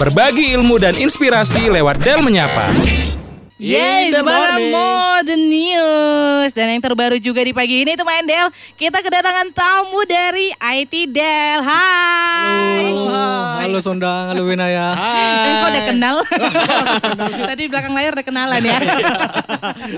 Berbagi ilmu dan inspirasi lewat Del Menyapa. Yes, morning. Modern News Dan yang terbaru juga di pagi ini teman Del Kita kedatangan tamu dari IT Del Hai Halo Sondang, halo Winaya. Eh kok udah kenal? Tadi di belakang layar udah kenalan ya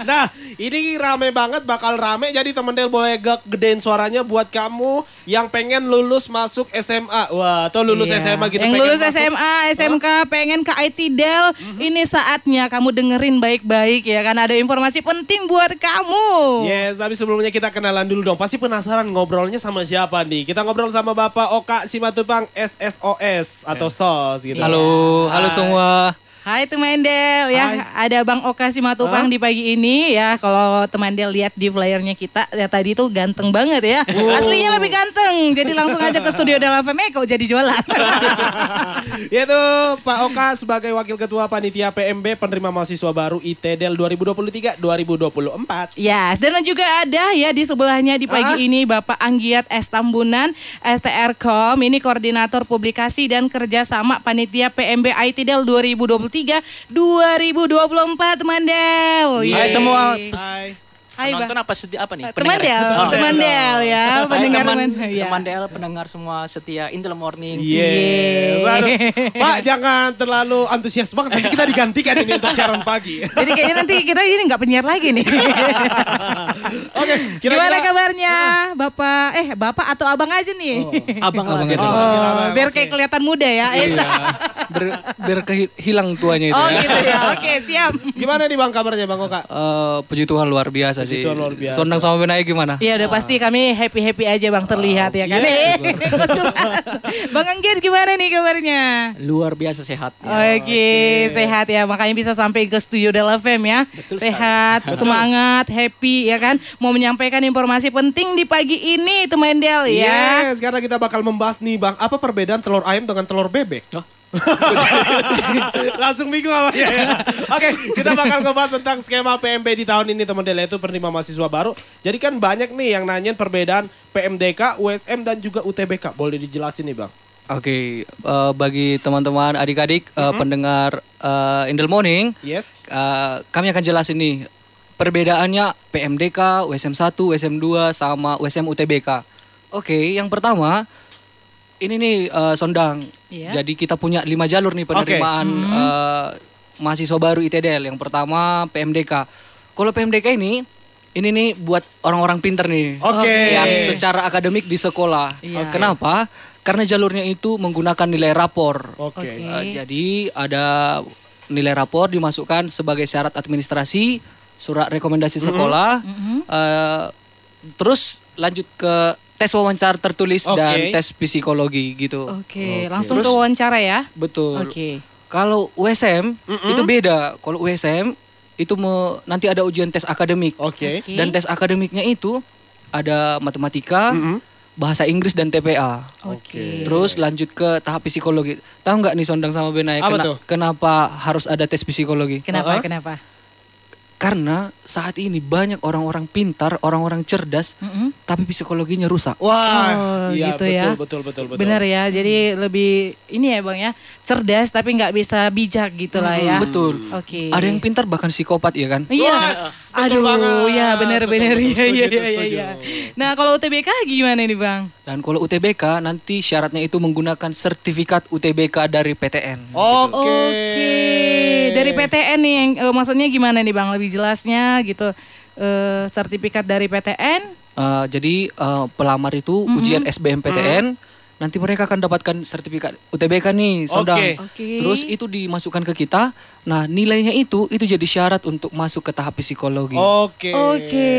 Nah, ini rame banget, bakal rame. Jadi temen Del boleh gak gedein suaranya buat kamu yang pengen lulus masuk SMA. Wah, atau lulus Iya. SMA gitu. Yang lulus masuk. SMA, SMK, pengen ke IT Del Ini saatnya kamu dengerin baik-baik ya Kan ada informasi penting buat kamu Yes, tapi sebelumnya kita kenalan dulu dong. Pasti penasaran ngobrolnya sama siapa nih. Kita ngobrol sama Bapak Oka Simatupang SSOS atau SOS gitu. Halo, halo semua. Hai Temandel ya, Hai. ada Bang Oka Simatupang huh? di pagi ini ya. Kalau teman Del lihat di flyernya kita, ya tadi tuh ganteng banget ya. Oh. Aslinya lebih ganteng, jadi langsung aja ke studio dalam FM, eh kok jadi jualan. ya tuh Pak Oka sebagai Wakil Ketua Panitia PMB penerima mahasiswa baru IT Del 2023-2024. Yes, dan juga ada ya di sebelahnya di pagi huh? ini Bapak Anggiat Estambunan, STR.com, ini Koordinator Publikasi dan Kerjasama Panitia PMB IT Del 2023 2023 2024 Mandel. Yeay. Hai semua. Hai. Hai. Penonton apa sedih apa nih? Teman Del, Oh. teman Del ya, pendengar teman, teman. ya. teman Del, pendengar semua setia In the Morning. Yes. Aduh. Pak jangan terlalu antusias banget. Nanti kita digantikan ini untuk siaran pagi. Jadi kayaknya nanti kita ini nggak penyiar lagi nih. Oke. Gimana kabarnya, Bapak? Eh, Bapak atau Abang aja nih? Abang Abang lagi. aja. Oh, biar kayak kelihatan muda ya. Esa. Ber- biar kehilang tuanya itu Oh ya. gitu ya. Oke, siap. Gimana nih Bang kabarnya Bang Oka? Eh, puji Tuhan luar biasa Puji sih. Tuhan luar biasa. Sondang sama Winaya gimana? Ya udah pasti kami happy-happy aja Bang terlihat ya kan. Kok curhat? Bang Anggit gimana nih kabarnya? Luar biasa sehat. Oke, sehat ya. Makanya bisa sampai ke studio Del FM ya. sehat, semangat, happy ya kan. Mau menyampaikan informasi penting di pagi ini teman Del ya. Yes, karena kita bakal membahas nih Bang, apa perbedaan telur ayam dengan telur bebek? Langsung bingung apa ya? ya. Oke, kita bakal ngebahas tentang skema PMB di tahun ini teman-teman yaitu penerima mahasiswa baru. Jadi kan banyak nih yang nanyain perbedaan PMDK, USM dan juga UTBK. Boleh dijelasin nih Bang? Oke, eh, bagi teman-teman adik-adik eh, pendengar eh, In the Morning, Yes. eh, kami akan jelasin nih perbedaannya PMDK, USM 1, USM 2 sama USM UTBK. Oke, yang pertama ini nih eh, Sondang. Iya. Jadi kita punya lima jalur nih penerimaan eh, mahasiswa baru ITDL. Yang pertama PMDK. Kalau PMDK ini ini nih buat orang-orang pinter nih. Oke. Yang secara akademik di sekolah. Iya. Kenapa? Karena jalurnya itu menggunakan nilai rapor. Oke. Oke. Eh, jadi ada nilai rapor dimasukkan sebagai syarat administrasi, surat rekomendasi sekolah, eh, terus lanjut ke tes wawancara tertulis Oke. dan tes psikologi gitu. Oke, langsung Terus- ke wawancara ya. Betul. Oke. Kalau USM itu beda. Kalau USM itu me- nanti ada ujian tes akademik. Oke. Oke. Dan tes akademiknya itu ada matematika, bahasa Inggris dan TPA. Oke. Terus lanjut ke tahap psikologi. Tahu nggak nih Sondang sama Benaya Apa tuh? kenapa harus ada tes psikologi? Kenapa? Uh-uh. Kenapa? Karena saat ini banyak orang-orang pintar, orang-orang cerdas, Mm-mm. tapi psikologinya rusak. Wah, Oh, iya gitu betul, ya. betul betul betul. Benar ya, jadi lebih ini ya bang ya, cerdas tapi nggak bisa bijak gitu lah ya. Betul. Oke. Ada yang pintar bahkan psikopat ya kan? Iya. Betul Aduh, banget. ya benar-benar ya ya ya ya. Nah kalau UTBK gimana nih bang? Dan kalau UTBK nanti syaratnya itu menggunakan sertifikat UTBK dari PTN. Oke. Oke. Dari PTN nih, yang, eh, maksudnya gimana nih bang? Lebih jelasnya gitu. Eh, sertifikat dari PTN. Uh, jadi uh, pelamar itu ujian SBMPTN nanti mereka akan dapatkan sertifikat UTBK nih, Sondang. Oke. Oke. Terus itu dimasukkan ke kita. Nah, nilainya itu itu jadi syarat untuk masuk ke tahap psikologi. Oke. Oke,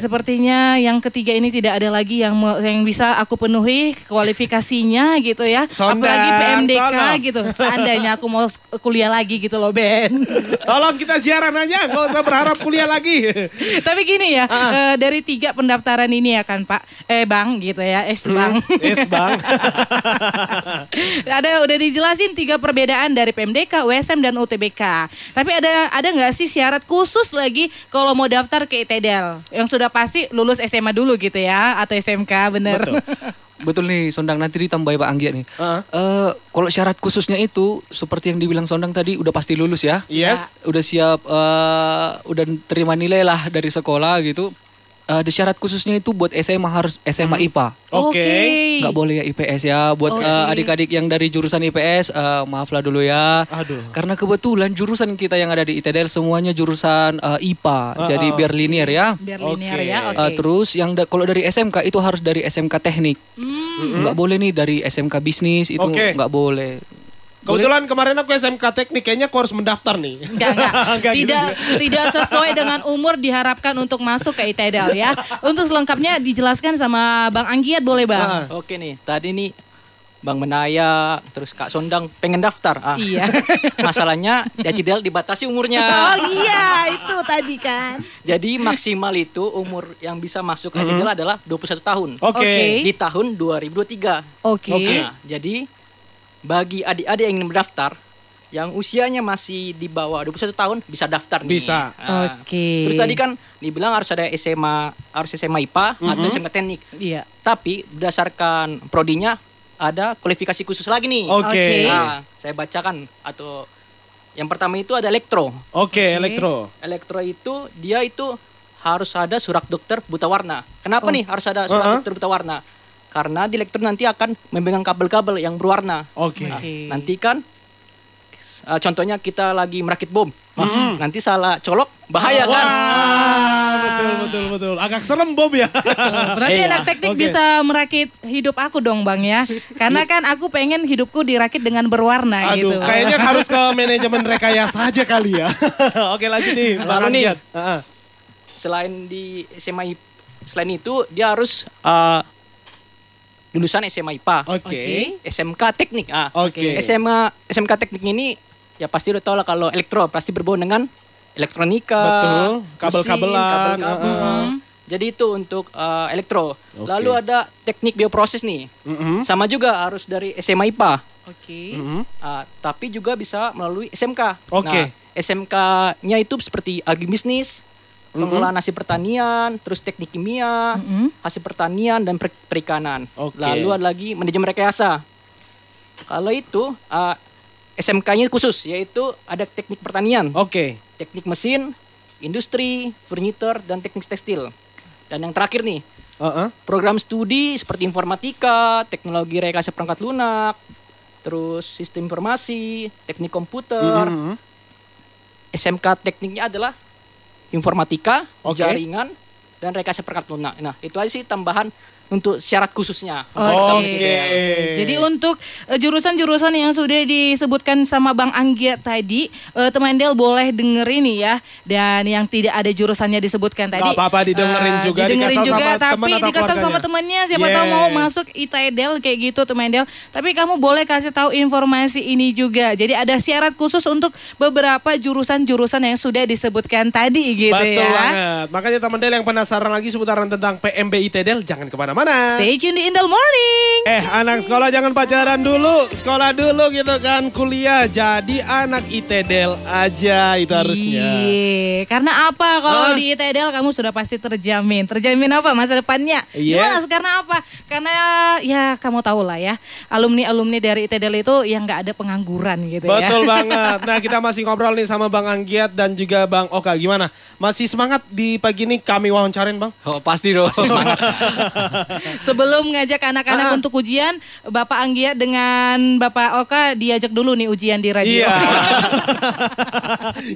sepertinya yang ketiga ini tidak ada lagi yang yang bisa aku penuhi kualifikasinya gitu ya. Sondang, Apalagi PMDK tolong. gitu. Seandainya aku mau kuliah lagi gitu loh Ben. Tolong kita siaran aja, nggak usah berharap kuliah lagi. Tapi gini ya, eh, dari tiga pendaftaran ini ya kan Pak, eh Bang gitu ya, es Bang. Yes bang. ada udah dijelasin tiga perbedaan dari PMDK, USM dan UTBK. Tapi ada ada nggak sih syarat khusus lagi kalau mau daftar ke ITDL yang sudah pasti lulus SMA dulu gitu ya atau SMK bener? Betul. betul nih Sondang nanti ditambah Pak Anggiat nih. Ah. Eh, kalau syarat khususnya itu seperti yang dibilang Sondang tadi udah pasti lulus ya. Yes. Udah siap eh, udah terima nilai lah dari sekolah gitu. Eh, di syarat khususnya itu buat SMA harus SMA IPA. Oke. Nggak boleh ya IPS ya. Buat Oke. eh, adik-adik yang dari jurusan IPS eh, maaflah dulu ya. Aduh. Karena kebetulan jurusan kita yang ada di ITDL semuanya jurusan eh, IPA. Jadi Ah, ah. biar linear ya. Biar Oke. linear ya, oke. Eh, terus yang da- kalau dari SMK itu harus dari SMK teknik. Hmm. Nggak boleh nih dari SMK bisnis itu Oke. nggak boleh. Kebetulan kemarin aku SMK teknik kayaknya aku harus mendaftar nih. Enggak, enggak. Enggak gitu tidak tidak sesuai dengan umur diharapkan untuk masuk ke ITDL ya. Untuk selengkapnya dijelaskan sama Bang Anggiat boleh Bang? Ah. Oke nih, tadi nih Bang Menaya, terus Kak Sondang pengen daftar. Ah, Iya. Masalahnya ya tidak dibatasi umurnya. Oh iya, itu tadi kan. Jadi maksimal itu umur yang bisa masuk ke ITDL adalah 21 tahun. Oke. Oke. Di tahun 2023. Oke. Nah, jadi bagi adik-adik yang ingin mendaftar yang usianya masih di bawah 21 tahun bisa daftar nih. Bisa. Nah, Oke. Terus tadi kan dibilang harus ada SMA harus SMA IPA atau SMK teknik. Iya. Tapi berdasarkan prodinya ada kualifikasi khusus lagi nih. Oke. Oke. Nah, saya bacakan atau yang pertama itu ada elektro. Oke, elektro. Elektro itu dia itu harus ada surat dokter buta warna. Kenapa Oh. nih harus ada surat Uh-uh. dokter buta warna? Karena di elektro nanti akan memegang kabel-kabel yang berwarna. Oke. Nah, Oke. nanti kan uh, contohnya kita lagi merakit bom. Wah, nanti salah colok bahaya kan? Wah, betul betul betul. Agak serem bom ya. Berarti Iya. anak teknik Oke. bisa merakit hidup aku dong Bang ya. Karena kan aku pengen hidupku dirakit dengan berwarna Aduh, gitu. kayaknya harus ke manajemen rekayasa aja kali ya. Oke, lanjut nih, Bang Lalu nih. Ah, ah. Selain di SMA selain itu dia harus uh, lulusan SMA IPA. Oke. SMK teknik ah. Oke. SMA SMK teknik ini ya pasti udah tau lah kalau elektro pasti berbau dengan elektronika. Betul. Kabel-kabelan, kabel-kabel. uh-uh. Hmm. Jadi itu untuk uh, elektro. Oke. Lalu ada teknik bioproses nih. Mm-mm. Sama juga harus dari SMA IPA. Oke. Mm-mm. Ah, tapi juga bisa melalui SMK. Oke. Nah, SMK-nya itu seperti agribisnis, pengelolaan hasil pertanian, terus teknik kimia, Mm-mm. hasil pertanian dan per- perikanan. Oke. Lalu ada lagi manajemen rekayasa. Kalau itu ah, SMK-nya khusus yaitu ada teknik pertanian, Oke. teknik mesin, industri, furniture dan teknik tekstil. Dan yang terakhir nih, Uh-uh. program studi seperti informatika, teknologi rekayasa perangkat lunak, terus sistem informasi, teknik komputer. Mhm. SMK tekniknya adalah informatika, Oke. jaringan, dan rekayasa perangkat lunak. Nah, itu aja sih tambahan untuk syarat khususnya. Oke. Oke. Jadi untuk eh, jurusan-jurusan yang sudah disebutkan sama Bang Anggia tadi, eh, teman Del boleh dengerin nih ya. Dan yang tidak ada jurusannya disebutkan tadi. Nggak apa-apa, didengerin eh, juga, Didengerin juga, sama tapi dikasih sama temennya. Siapa tahu Yes. mau masuk ITDL kayak gitu teman Del. Tapi kamu boleh kasih tahu informasi ini juga. Jadi ada syarat khusus untuk beberapa jurusan-jurusan yang sudah disebutkan tadi gitu Betul ya. banget. Makanya teman Del yang penasaran lagi seputaran tentang PMB ITDL, jangan ke mana-mana. Stay tune di Indel Morning. Eh anak sekolah jangan pacaran dulu, sekolah dulu gitu kan, kuliah. Jadi anak ITDL aja itu harusnya. Iya, karena apa kalau Ah. di ITDL kamu sudah pasti terjamin. Terjamin apa masa depannya? Yes. Jelas karena apa? Karena ya kamu tahu lah ya, alumni-alumni dari ITDL itu yang nggak ada pengangguran gitu ya. Betul banget. Nah kita masih ngobrol nih sama Bang Anggiat dan juga Bang Oka. Gimana? Masih semangat di pagi ini kami wawancarin Bang? Oh, pasti dong. Semangat. Sebelum ngajak anak-anak Ah. untuk ujian, Bapak Anggia dengan Bapak Oka diajak dulu nih ujian di radio. Iya.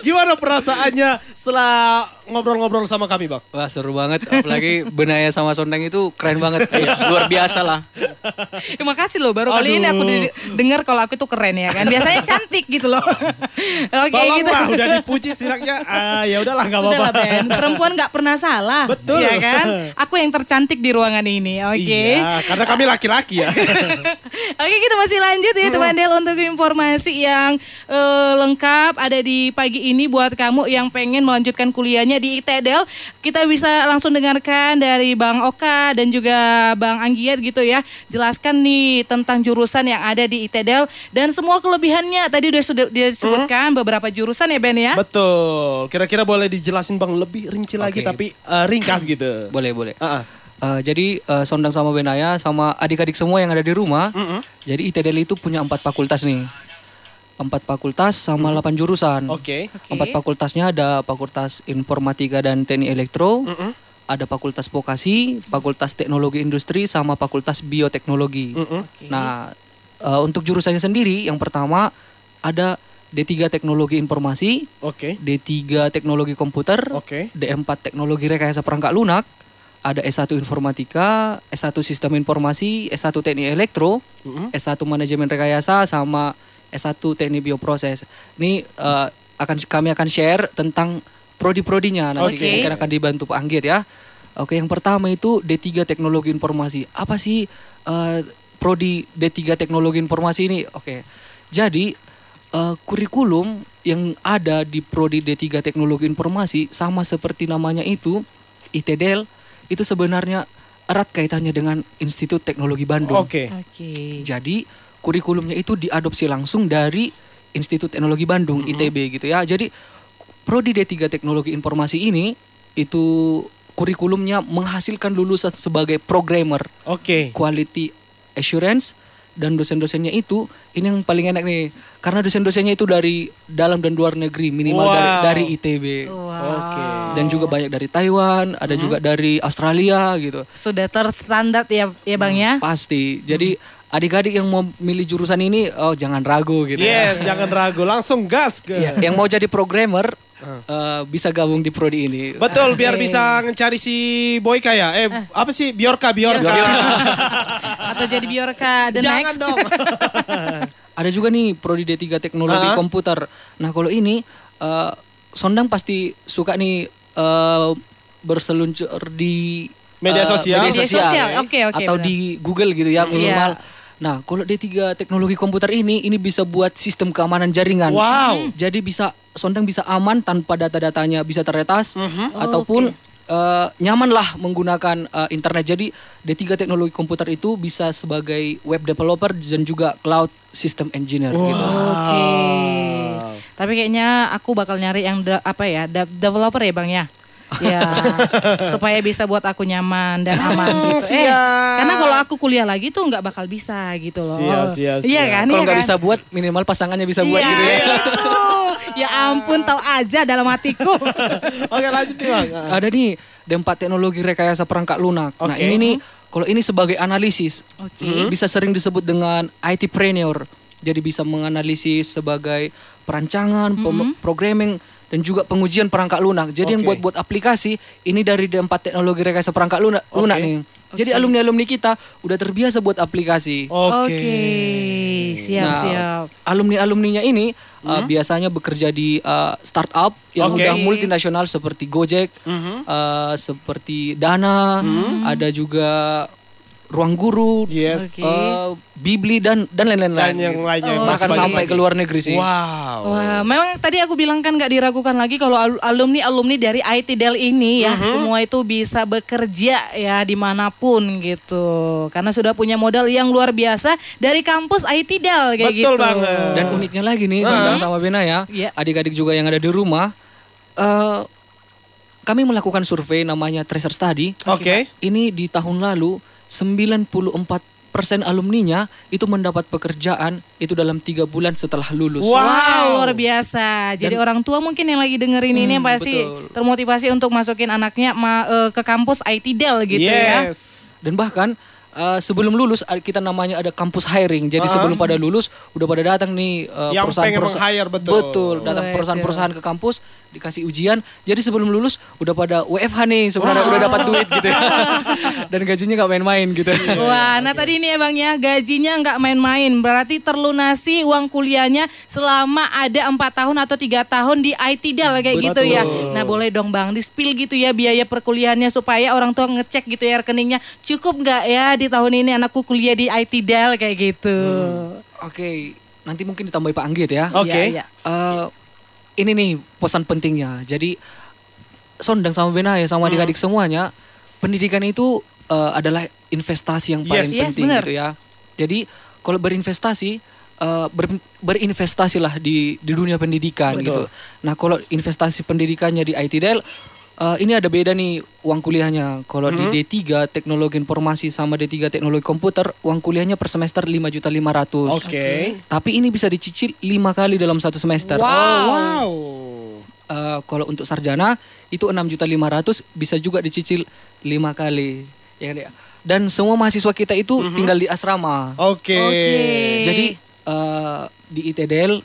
Gimana perasaannya setelah ngobrol-ngobrol sama kami Bang? Wah seru banget. Apalagi Benaya sama Sondang itu keren banget. Luar biasa lah. Terima kasih loh, baru kali ini aku Aduh. dengar kalau aku tuh keren ya kan. Biasanya cantik gitu loh. Oke gitu. Tolonglah udah dipuji setidaknya. Ah, ya udahlah nggak apa-apa. Perempuan nggak pernah salah. Betul. Ya kan? Aku yang tercantik di ruangan ini. Oke. Iya, karena kami laki-laki ya. Oke kita masih lanjut ya teman Del untuk informasi yang eh, lengkap ada di pagi ini buat kamu yang pengen melanjutkan kuliahnya di ITDL kita bisa langsung dengarkan dari Bang Oka dan juga Bang Anggiat gitu ya jelaskan nih tentang jurusan yang ada di ITDL dan semua kelebihannya tadi udah sudah disebutkan beberapa jurusan ya Ben ya Betul. Kira-kira boleh dijelasin Bang lebih rinci lagi Oke. tapi eh, ringkas gitu. boleh boleh. Eh, jadi eh, Sondang sama Benaya sama adik-adik semua yang ada di rumah. Jadi ITDL itu punya empat fakultas nih. Empat fakultas sama delapan jurusan. Oke. Empat fakultasnya ada Fakultas Informatika dan Teknik Elektro, ada Fakultas Vokasi, Fakultas Teknologi Industri, sama Fakultas Bioteknologi. Nah, eh, untuk jurusannya sendiri, yang pertama ada D3 Teknologi Informasi, Oke. D3 Teknologi Komputer, Oke. D4 Teknologi Rekayasa Perangkat Lunak, ada S1 Informatika, S1 Sistem Informasi, S1 Teknik Elektro, S1 Manajemen Rekayasa sama S1 Teknik Bioproses. Ini eh, akan kami akan share tentang prodi-prodinya nanti Oke. mungkin akan dibantu Pak Anggit ya. Oke, yang pertama itu D3 Teknologi Informasi. Apa sih eh, prodi D3 Teknologi Informasi ini? Oke. Jadi eh, kurikulum yang ada di prodi D3 Teknologi Informasi sama seperti namanya itu ITDL itu sebenarnya erat kaitannya dengan Institut Teknologi Bandung. Oke. Oke. Jadi kurikulumnya itu diadopsi langsung dari Institut Teknologi Bandung ITB gitu ya. Jadi prodi D3 Teknologi Informasi ini itu kurikulumnya menghasilkan lulusan sebagai programmer, Oke. quality assurance dan dosen-dosennya itu ini yang paling enak nih karena dosen-dosennya itu dari dalam dan luar negeri minimal dari Wow. dari ITB Oke. dan juga banyak dari Taiwan ada juga dari Australia gitu Sudah terstandar ya ya Bang ya. pasti jadi adik-adik yang mau milih jurusan ini oh jangan ragu gitu ya. Yes, jangan ragu, langsung gas ke. Ya, yang mau jadi programmer eh, bisa gabung di prodi ini Betul, biar bisa mencari si Boyka ya. Eh, apa sih? Biorka, Biorka. Atau jadi biorka the Jangan next. dong. ada juga nih prodi D3 teknologi Ah. komputer nah kalau ini eh, Sondang pasti suka nih eh, berseluncur di Media eh, sosial. media Media sosial, sosial, oke, oke, atau benar. di Google gitu ya minimal Iya. Nah, kalau D3 teknologi komputer ini ini bisa buat sistem keamanan jaringan. Wow. Jadi bisa Sondang bisa aman tanpa data-datanya bisa terretas Mhm. ataupun eh, nyaman lah menggunakan eh, internet. Jadi D3 teknologi komputer itu bisa sebagai web developer dan juga cloud system engineer gitu. Oke. Tapi kayaknya aku bakal nyari yang de- apa ya, de- developer ya Bang ya. Ya, supaya bisa buat aku nyaman dan aman gitu. Eh, Siap. karena kalau aku kuliah lagi tuh nggak bakal bisa gitu loh. Siap, siap, Iya siap. kan? Kalau iya nggak kan? bisa buat minimal pasangannya bisa buat Iya, gitu ya. gitu. Ya ampun, tahu aja dalam hatiku. Oke, lanjut nih, Bang. Ada nih D4 teknologi rekayasa perangkat lunak. Nah, Oke. ini nih kalau ini sebagai analisis Oke. bisa sering disebut dengan IT preneur. Jadi bisa menganalisis sebagai perancangan, pem- programming dan juga pengujian perangkat lunak. Jadi yang Oke. buat-buat aplikasi ini dari D4 teknologi rekayasa perangkat lunak, lunak Oke. nih. Jadi alumni-alumni kita udah terbiasa buat aplikasi. Oke. Siap, Nah, siap. Alumni-alumninya ini uh, biasanya bekerja di uh, startup yang Oke. udah multinasional seperti Gojek, uh, seperti Dana, ada juga Ruang Guru, Yes. Oke. uh, Bibli dan dan lain-lain. Dan yang lainnya. yang Bahkan sampai lagi. ke luar negeri sih. Wow. Wah, memang tadi aku bilang kan nggak diragukan lagi kalau alumni alumni dari IT Del ini ya semua itu bisa bekerja ya di mana pun gitu, karena sudah punya modal yang luar biasa dari kampus IT Del kayak Betul gitu. banget. Dan uniknya lagi nih, Sondang sama Bena ya, Iya. adik-adik juga yang ada di rumah, uh, kami melakukan survei namanya Tracer Study. Oke. Ini di tahun lalu 94% alumninya itu mendapat pekerjaan itu dalam tiga bulan setelah lulus. Wow. Wow, luar biasa. Jadi orang tua mungkin yang lagi dengerin ini Hmm, pasti betul. termotivasi untuk masukin anaknya ma- eh, ke kampus IT Del gitu ya. yes. Dan bahkan uh, sebelum lulus kita namanya ada kampus hiring. Jadi Ah. sebelum pada lulus udah pada datang nih uh, Yang pengen perusahaan-perusahaan meng-hire, betul. Betul, datang Betul. perusahaan-perusahaan ke kampus dikasih ujian. Jadi sebelum lulus udah pada WFH nih sebenarnya udah dapat duit gitu ya. Dan gajinya nggak main-main gitu. Wah, nah tadi ini ya Bang ya, gajinya nggak main-main. Berarti terlunasi uang kuliahnya selama ada empat tahun atau tiga tahun di IT Del kayak gitu ya. Nah boleh dong Bang, di spill gitu ya biaya perkuliahannya supaya orang tua ngecek gitu ya rekeningnya. Cukup nggak ya di tahun ini anakku kuliah di IT Del kayak gitu. Oke, nanti mungkin ditambahi Pak Anggit ya. Oke. Iya, iya. Eh, ini nih pesan pentingnya. Jadi Sondang sama Benaya sama adik-adik semuanya, pendidikan itu eh, adalah investasi yang paling Yes. Yes, penting benar. gitu ya. Jadi kalau berinvestasi eh, ber- berinvestasilah di di dunia pendidikan Betul. gitu. Nah, kalau investasi pendidikannya di IT Del eh, ini ada beda nih uang kuliahnya. Kalau Mhm. di D3 teknologi informasi sama D3 teknologi komputer, uang kuliahnya per semester 5 juta 500. Oke. Tapi ini bisa dicicil lima kali dalam satu semester. Wow. Oh, wow. Eh, kalau untuk sarjana itu 6 juta 500 bisa juga dicicil lima kali. Ya kan, ya? Dan semua mahasiswa kita itu Mhm. tinggal di asrama. Oke. Oke. Jadi eh, di ITDL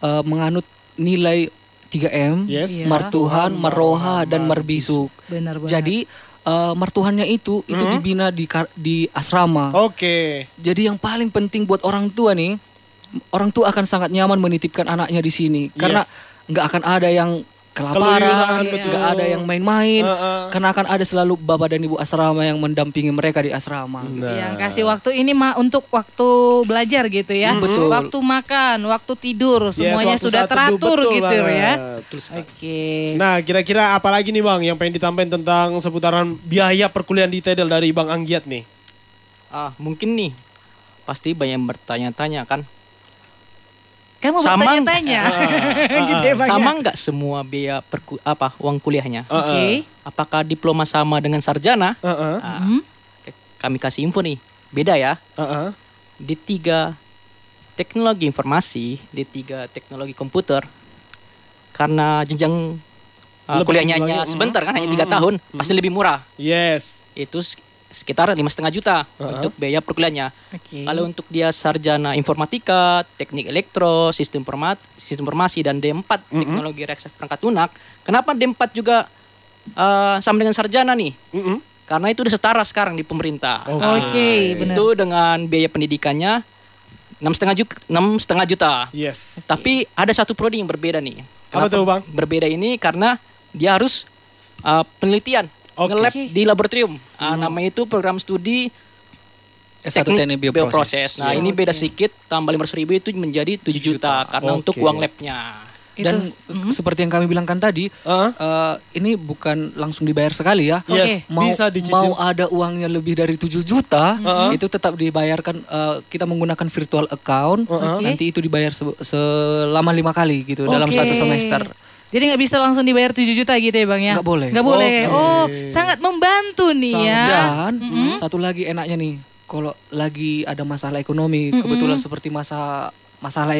eh, menganut nilai 3M, Yes. Iya. martuhan, maroha dan marbisuk. Benar banget. Jadi eh, martuhannya itu itu Mhm. dibina di kar- di asrama. Oke. Jadi yang paling penting buat orang tua nih, orang tua akan sangat nyaman menitipkan anaknya di sini karena Yes. nggak akan ada yang kelaparan, betul. nggak ada yang main-main, Heeh. karena akan ada selalu bapak dan ibu asrama yang mendampingi mereka di asrama. Nah. Yang kasih waktu ini mah untuk waktu belajar gitu ya. Betul. Waktu makan, waktu tidur, Yes, semuanya waktu sudah teduh, teratur betul gitu banget. ya. Betul sekali. Oke. Nah, kira-kira apa lagi nih Bang yang pengen ditambahin tentang seputaran biaya perkuliahan di TEDEL dari Bang Anggiat nih? Ah, mungkin nih pasti banyak yang bertanya-tanya kan. Kamu Sama- bertanya-tanya. gitu ya Bang ya? Sama nggak semua biaya perku apa uang kuliahnya? Oke. Apakah diploma sama dengan sarjana? Heeh. Ah, Hmm. Kami kasih info nih. Beda ya. Heeh. D3 teknologi informasi, D3 teknologi komputer. Karena jenjang uh, kuliahnya sebentar kan hanya tiga Mm. tahun, pasti lebih murah. Yes. Itu sekitar lima setengah juta Uh-huh. untuk biaya perkuliahannya. Oke. Kalau untuk dia sarjana informatika, teknik elektro, sistem informat, sistem informasi dan D4 teknologi reaksi perangkat lunak, kenapa D4 juga uh, sama dengan sarjana nih? Mm-mm. Karena itu udah setara sekarang di pemerintah. Oke. Nah, Oke, benar. Itu dengan biaya pendidikannya enam setengah juta, enam setengah juta. Yes. Tapi ada satu prodi yang berbeda nih. Apa Kenapa tuh, Bang? Berbeda ini karena dia harus uh, penelitian, Oke. nge-lab di laboratorium. Ah, namanya itu program studi S1 teknik teknik bioproses. Nah, Yes. ini beda sedikit, tambah 500 ribu itu menjadi 7 juta, karena untuk Oke. uang labnya. Itu- Dan Mhm. seperti yang kami bilangkan tadi, Heeh. eh, ini bukan langsung dibayar sekali ya. Yes, Mau, bisa dicicil. mau ada uangnya lebih dari 7 juta, Heeh. itu tetap dibayarkan. eh, kita menggunakan virtual account, Oke. nanti itu dibayar se- selama lima kali gitu dalam Oke. satu semester. Jadi nggak bisa langsung dibayar 7 juta gitu ya Bang ya? Nggak boleh. Nggak boleh. Oke. Oh, sangat membantu nih ya. Dan satu lagi enaknya nih, kalau lagi ada masalah ekonomi, kebetulan seperti masa masalah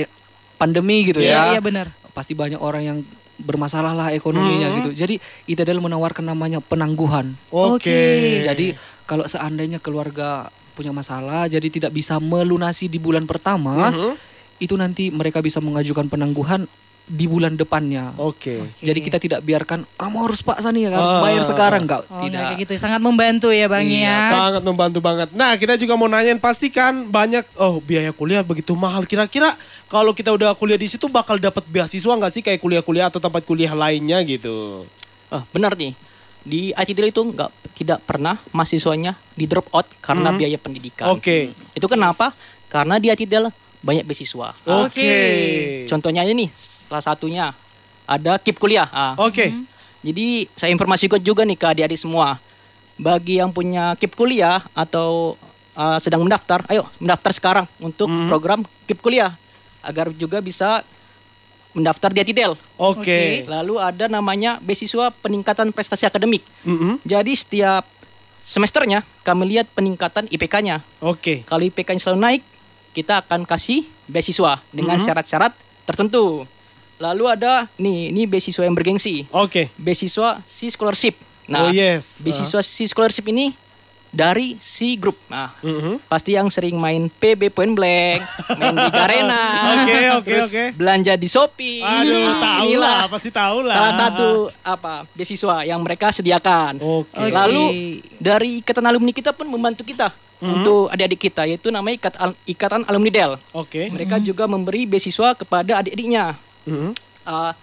pandemi gitu Iya, ya, iya benar. pasti banyak orang yang bermasalah lah ekonominya gitu. Jadi ITDL menawarkan namanya penangguhan. Oke. Oke. Jadi kalau seandainya keluarga punya masalah, jadi tidak bisa melunasi di bulan pertama, Mhm. itu nanti mereka bisa mengajukan penangguhan di bulan depannya. Oke. Jadi kita tidak biarkan kamu harus paksa nih harus Ah. bayar sekarang enggak Oh, tidak. nggak kayak gitu. Sangat membantu ya Bang Iya, ya. Sangat membantu banget. Nah, kita juga mau nanyain pastikan banyak oh biaya kuliah begitu mahal. Kira-kira kalau kita udah kuliah di situ bakal dapat beasiswa nggak sih kayak kuliah-kuliah atau tempat kuliah lainnya gitu? Oh, benar nih. Di ITDL itu nggak tidak pernah mahasiswanya di drop out karena Hmm. biaya pendidikan. Oke. Itu kenapa? Karena di ITDL banyak beasiswa. Oke. Contohnya aja nih, salah satunya ada KIP kuliah. Ah, Oke. Jadi saya informasikan juga nih ke adik-adik semua. Bagi yang punya KIP kuliah atau uh, sedang mendaftar, ayo mendaftar sekarang untuk Hmm. program KIP kuliah agar juga bisa mendaftar di ITDL. Oke. Lalu ada namanya beasiswa peningkatan prestasi akademik. Mm-mm. Jadi setiap semesternya kami lihat peningkatan IPK-nya. Oke. Kalau IPK-nya selalu naik, kita akan kasih beasiswa dengan Mhm. syarat-syarat tertentu. Lalu ada nih, ini beasiswa yang bergengsi. Oke. Beasiswa si scholarship. Nah, oh yes. beasiswa si scholarship ini dari si grup. Nah, Mhm. pasti yang sering main PB Point Blank, main di Garena, Oke, oke, terus oke. belanja di Shopee. Aduh, tahu Inilah lah, pasti tahu lah. Salah satu apa beasiswa yang mereka sediakan. Oke. Oke. Lalu dari ikatan alumni kita pun membantu kita Mhm. untuk adik-adik kita yaitu namanya ikat, ikatan alumni Del. Oke. Mereka juga memberi beasiswa kepada adik-adiknya. Mhm. Uh,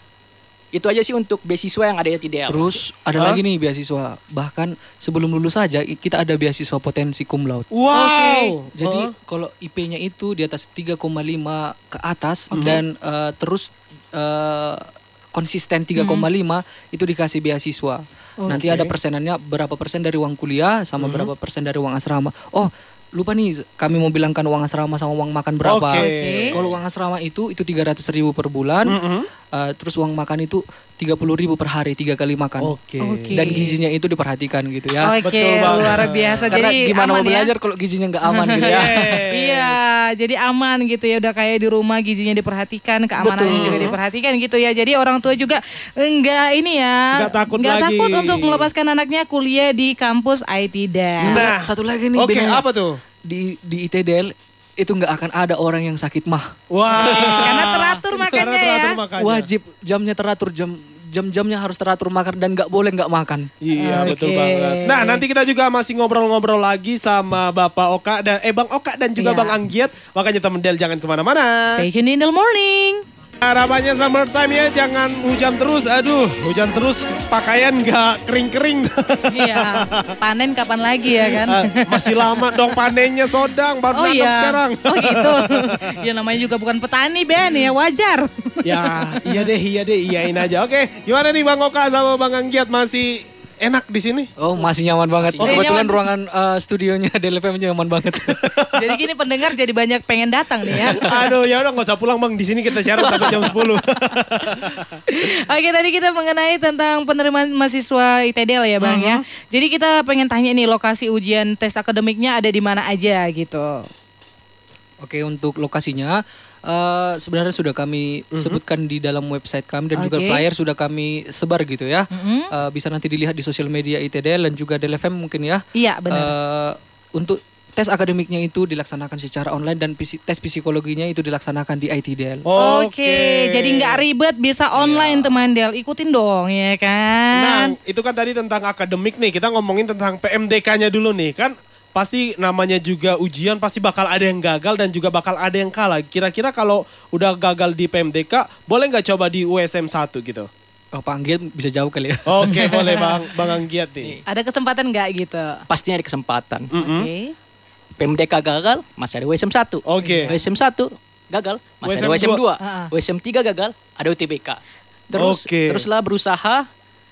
itu aja sih untuk beasiswa yang ada di Del. Terus ada Hah? lagi nih beasiswa. Bahkan sebelum lulus saja kita ada beasiswa potensi cum laude. Wow. Jadi Oh. kalau IP-nya itu di atas 3,5 ke atas dan eh, terus eh, konsisten 3,5 itu dikasih beasiswa. Nanti Oke. ada persenannya berapa persen dari uang kuliah sama berapa persen dari uang asrama. Oh, lupa nih kami mau bilangkan uang asrama sama uang makan berapa. Oke. Oke. Kalau uang asrama itu itu 300 ribu per bulan. Mhm. Uh, terus uang makan itu 30 ribu per hari tiga kali makan. Oke. Oke. Dan gizinya itu diperhatikan gitu ya. Oke, Betul banget. luar biasa. Karena Jadi gimana aman mau ya? belajar kalau gizinya nggak aman gitu ya. Iya, jadi aman gitu ya. Udah kayak di rumah gizinya diperhatikan, keamanannya Betul. juga diperhatikan gitu ya. Jadi orang tua juga enggak ini ya, Nggak takut nggak lagi. takut untuk melepaskan anaknya kuliah di kampus IT Dan. Nah. Satu lagi nih Oke, bedanya. apa tuh? Di di ITDL itu nggak akan ada orang yang sakit mah. Wah. Karena teratur Karena makannya teratur ya. makannya. Wajib jamnya teratur jam jam-jamnya harus teratur makan dan nggak boleh nggak makan. Iya Oke. betul banget. Nah nanti kita juga masih ngobrol-ngobrol lagi sama Bapak Oka dan eh Bang Oka dan juga Iya. Bang Anggiat. Makanya temen Del jangan ke mana-mana. Station in the morning. Harapannya summertime ya jangan hujan terus. Aduh hujan terus pakaian nggak kering-kering. Iya, panen kapan lagi ya kan? Ah, Masih lama dong panennya sodang baru Oh iya. sekarang. Oh gitu. ya namanya juga bukan petani Ben ya wajar. ya iya deh iya deh iyain aja. Oke gimana nih Bang Oka sama Bang Anggiat masih enak di sini? Oh masih nyaman banget. Masih Oh, kebetulan nyaman. ruangan eh, studionya DLFM nyaman banget. Jadi gini pendengar jadi banyak pengen datang nih ya. Aduh ya udah nggak usah pulang Bang di sini kita siaran sampai jam 10. Oke tadi kita mengenai tentang penerimaan mahasiswa ITDL ya bang ya. Jadi kita pengen tanya nih lokasi ujian tes akademiknya ada di mana aja gitu. Oke untuk lokasinya eh, sebenarnya sudah kami sebutkan di dalam website kami dan juga Oke. flyer sudah kami sebar gitu ya. Eh, bisa nanti dilihat di sosial media ITDL dan juga DLFM mungkin ya. Iya benar. Eh, untuk tes akademiknya itu dilaksanakan secara online dan pisi- tes psikologinya itu dilaksanakan di ITDL. Oke, jadi nggak ribet bisa online teman Del, ikutin dong ya Nah, kan. itu kan tadi tentang akademik nih. Kita ngomongin tentang PMDK-nya dulu nih. Kan pasti namanya juga ujian pasti bakal ada yang gagal dan juga bakal ada yang kalah. Kira-kira kalau udah gagal di PMDK, boleh nggak coba di USM 1 gitu? Oh, Pak bisa jauh kali ya. Oke, boleh Bang Bang Anggiat nih. Ada kesempatan nggak gitu? Pastinya ada kesempatan. Oke. PMDK gagal, masih ada WSM 1. Oke. WSM 1 gagal, masih ada WSM WSM 2. Ah. WSM 3 gagal, ada UTBK. Terus Oke. teruslah berusaha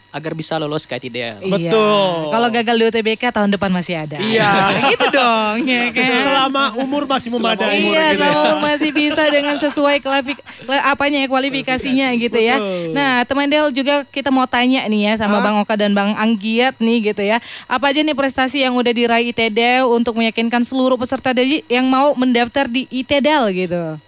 agar bisa lolos ke ITDL. Iya. Betul. Kalau gagal di UTBK tahun depan masih ada. Iya. gitu dong ya kan. Selama umur masih memadai. iya, gitu ya. sama masih bisa dengan sesuai kualifik, apanya ya kualifikasinya gitu ya. Betul. Nah, teman Del juga kita mau tanya nih ya sama Bang Oka dan Bang Anggiat nih gitu ya. Apa aja nih prestasi yang udah diraih ITDL untuk meyakinkan seluruh peserta dari yang mau mendaftar di ITDL gitu.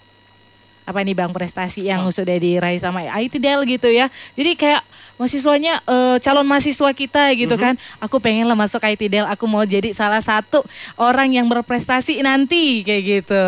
Apa nih Bang prestasi yang sudah diraih sama ITDL gitu ya. Jadi kayak mahasiswanya eh, calon mahasiswa kita gitu kan. Aku pengen lah masuk ITDL, aku mau jadi salah satu orang yang berprestasi nanti kayak gitu.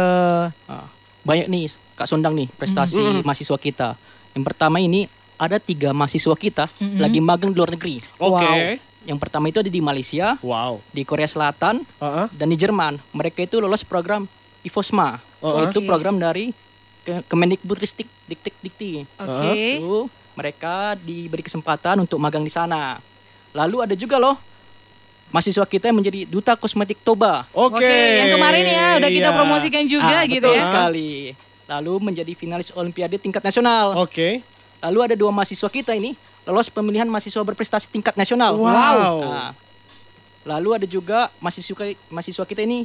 Ah, banyak nih Kak Sondang nih prestasi mahasiswa kita. Yang pertama ini ada tiga mahasiswa kita lagi magang di luar negeri. Oke. Yang pertama itu ada di Malaysia, Wow. di Korea Selatan, Heeh. dan di Jerman. Mereka itu lolos program IFOSMA. Oh, itu oke. program dari Ke- Kemendikbudristik Diktik Dikti. Oke. Itu mereka diberi kesempatan untuk magang di sana. Lalu ada juga loh mahasiswa kita yang menjadi duta kosmetik Toba. Oke. Oke, yang kemarin ya udah kita Iya. promosikan juga Ah, gitu betul ya. sekali. Lalu menjadi finalis Olimpiade tingkat nasional. Oke. Lalu ada dua mahasiswa kita ini lolos pemilihan mahasiswa berprestasi tingkat nasional. Wow. Nah, lalu ada juga mahasiswa mahasiswa kita ini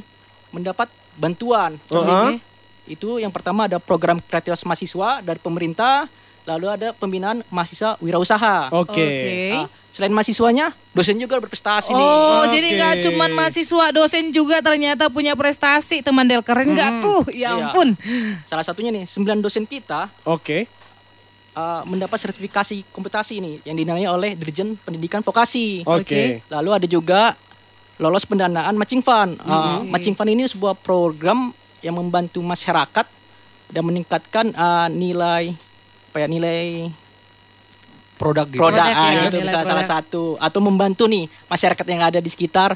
mendapat bantuan. Heeh. Itu yang pertama ada program kreativitas mahasiswa dari pemerintah, lalu ada pembinaan mahasiswa wirausaha. Oke. Nah, selain mahasiswanya, dosen juga berprestasi nih. Oh, Oke. jadi nggak cuman mahasiswa, dosen juga ternyata punya prestasi, teman Del keren nggak tuh? Ya Iya. ampun. Salah satunya nih, 9 dosen kita Oke. uh, mendapat sertifikasi komputasi nih yang dinilai oleh Dirjen Pendidikan Vokasi. Oke. Lalu ada juga lolos pendanaan matching fund. Uh, matching fund ini sebuah program yang membantu masyarakat dan meningkatkan uh, nilai apa ya nilai Produk gitu. produk, Produk ah, ya, bisa salah satu atau membantu nih masyarakat yang ada di sekitar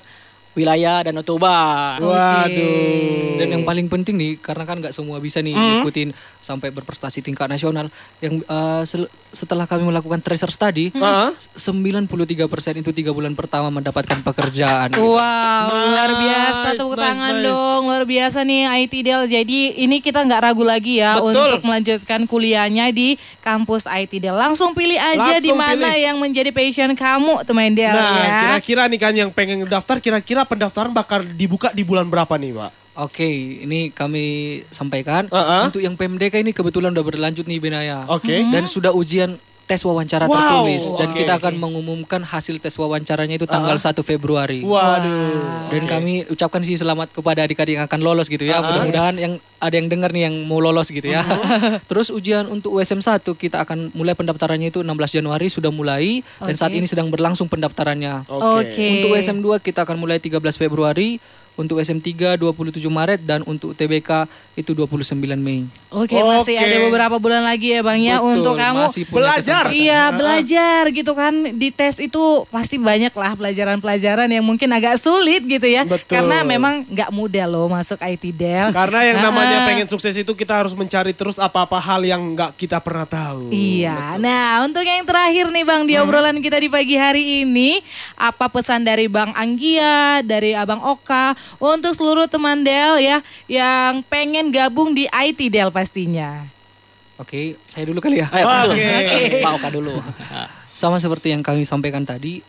wilayah Danau Toba. Waduh. Dan yang paling penting nih, karena kan nggak semua bisa nih ikutin sampai berprestasi tingkat nasional. Yang sel- setelah kami melakukan tracer study, Heeh. 93% itu tiga bulan pertama mendapatkan pekerjaan. Wow, luar biasa Nice, tepuk nice, tangan nice. dong, luar biasa nih IT Del. Jadi ini kita nggak ragu lagi ya Betul. untuk melanjutkan kuliahnya di kampus IT Del. Langsung pilih aja di mana pilih. yang menjadi passion kamu, teman Del Nah, ya. kira-kira nih kan yang pengen daftar, kira-kira pendaftaran bakal dibuka di bulan berapa nih, Pak? Oke, ini kami sampaikan Uh-uh. untuk yang PMDK ini kebetulan udah berlanjut nih Benaya. Oke. Dan sudah ujian tes wawancara Wow, tertulis dan oke. kita akan mengumumkan hasil tes wawancaranya itu tanggal 1 Februari. Waduh. Dan kami ucapkan sih selamat kepada adik-adik yang akan lolos gitu ya. Mudah-mudahan yang ada yang dengar nih yang mau lolos gitu ya. Terus ujian untuk USM 1 kita akan mulai pendaftarannya itu 16 Januari sudah mulai dan saat ini sedang berlangsung pendaftarannya. Oke. Untuk USM 2 kita akan mulai 13 Februari, untuk SM 3 27 Maret dan untuk TBK itu 29 Mei. Oke, masih Oke. ada beberapa bulan lagi ya Bang ya Betul, untuk kamu masih punya belajar. kesempatan. Iya belajar gitu kan di tes itu pasti banyak lah pelajaran-pelajaran yang mungkin agak sulit gitu ya Betul. karena memang nggak mudah loh masuk IT Del. Karena yang namanya pengen sukses itu kita harus mencari terus apa-apa hal yang nggak kita pernah tahu. Iya, nah untuk yang terakhir nih Bang di obrolan kita di pagi hari ini, apa pesan dari Bang Anggia, dari Abang Oka untuk seluruh teman Del ya yang pengen gabung di IT Del pastinya. Oke, saya dulu kali ya. Oke. Pak Oka dulu. Sama seperti yang kami sampaikan tadi,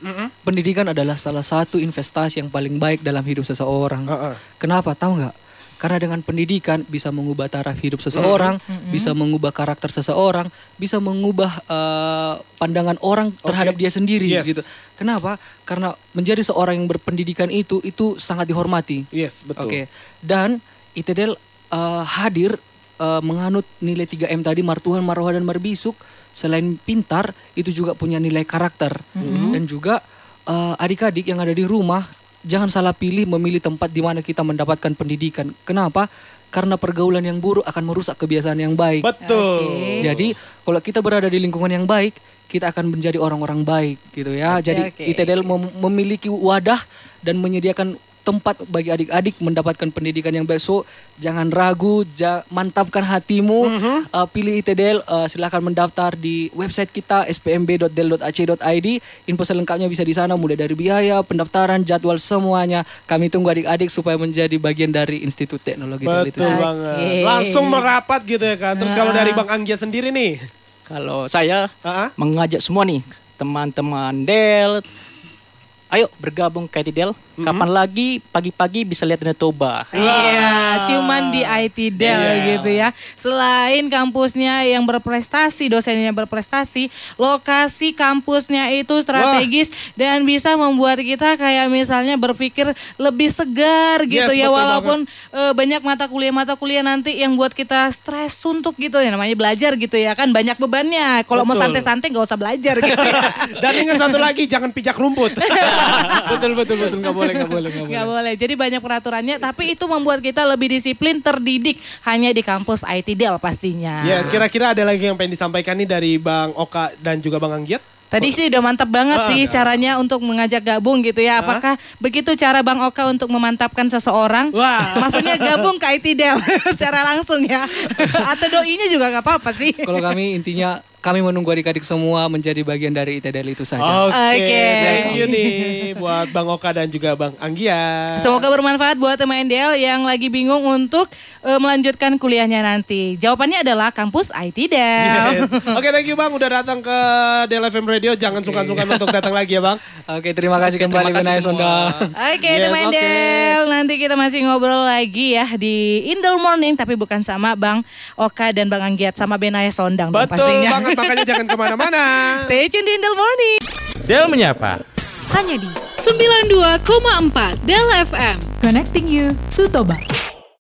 pendidikan adalah salah satu investasi yang paling baik dalam hidup seseorang. Heeh. Kenapa? Tahu nggak? Karena dengan pendidikan bisa mengubah taraf hidup seseorang, bisa mengubah karakter seseorang, bisa mengubah eh, pandangan orang terhadap dia sendiri Yes. gitu. Kenapa? Karena menjadi seorang yang berpendidikan itu itu sangat dihormati. Yes, betul. Oke. Dan ITDL eh, hadir eh, menganut nilai 3M tadi martuhan, marwah dan marbisuk. Selain pintar, itu juga punya nilai karakter. Dan juga adik-adik yang ada di rumah jangan salah pilih memilih tempat di mana kita mendapatkan pendidikan. Kenapa? Karena pergaulan yang buruk akan merusak kebiasaan yang baik. Betul. Jadi kalau kita berada di lingkungan yang baik, kita akan menjadi orang-orang baik gitu ya. Jadi oke. ITDL mem- memiliki wadah dan menyediakan tempat bagi adik-adik mendapatkan pendidikan yang baik. So jangan ragu, ja- mantapkan hatimu, Uh, pilih ITDL. uh, silahkan mendaftar di website kita spmb.del.ac.id. Info selengkapnya bisa di sana, mulai dari biaya, pendaftaran, jadwal semuanya. Kami tunggu adik-adik supaya menjadi bagian dari Institut Teknologi Del itu. Betul sih. banget. Oke. Langsung merapat gitu ya kan. Terus kalau dari Bang Anggia sendiri nih. Kalau saya Ah, ah. mengajak semua nih teman-teman Del ayo bergabung ke IT Del kapan lagi pagi-pagi bisa lihat Danau Toba Iya, cuman di IT Del Iya. gitu ya. Selain kampusnya yang berprestasi, dosennya berprestasi, lokasi kampusnya itu strategis dan bisa membuat kita kayak misalnya berpikir lebih segar gitu Yes, ya walaupun eh, banyak mata kuliah-mata kuliah nanti yang buat kita stres suntuk gitu ya namanya belajar gitu ya kan banyak bebannya. Kalau mau santai-santai nggak usah belajar gitu. ya. Dan ingat satu lagi, jangan pijak rumput. betul betul betul nggak boleh nggak boleh nggak boleh. Boleh. Jadi banyak peraturannya, tapi itu membuat kita lebih disiplin, terdidik hanya di kampus IT Del pastinya. Yes, kira-kira ada lagi yang pengen disampaikan nih dari Bang Oka dan juga Bang Anggiat? Tadi sih udah mantap banget Ah, sih caranya untuk mengajak gabung gitu ya. Apakah begitu cara Bang Oka untuk memantapkan seseorang? Wah. Maksudnya gabung ke IT Del secara langsung ya. Atau doinya juga nggak apa-apa sih. Kalau kami intinya kami menunggu adik-adik semua menjadi bagian dari ITDL itu saja. Oke, Oke. thank you nih buat Bang Oka dan juga Bang Anggia. Semoga bermanfaat buat teman Del yang lagi bingung untuk eh, melanjutkan kuliahnya nanti. Jawabannya adalah kampus IT Del. Yes. Oke, thank you Bang udah datang ke Del FM Radio. Jangan sungkan-sungkan untuk datang lagi ya Bang. Oke, terima kasih kembali terima kasih Benai semua. Sonda. Oke Yes, teman oke. Del, nanti kita masih ngobrol lagi ya di Indol Morning tapi bukan sama Bang Oka dan Bang Anggiat sama Benaya Sondang Betul pastinya. banget, makanya jangan ke mana-mana. Stay tune di Indol Morning. Del menyapa. hanya di 92,4 Del FM. Connecting you to Toba.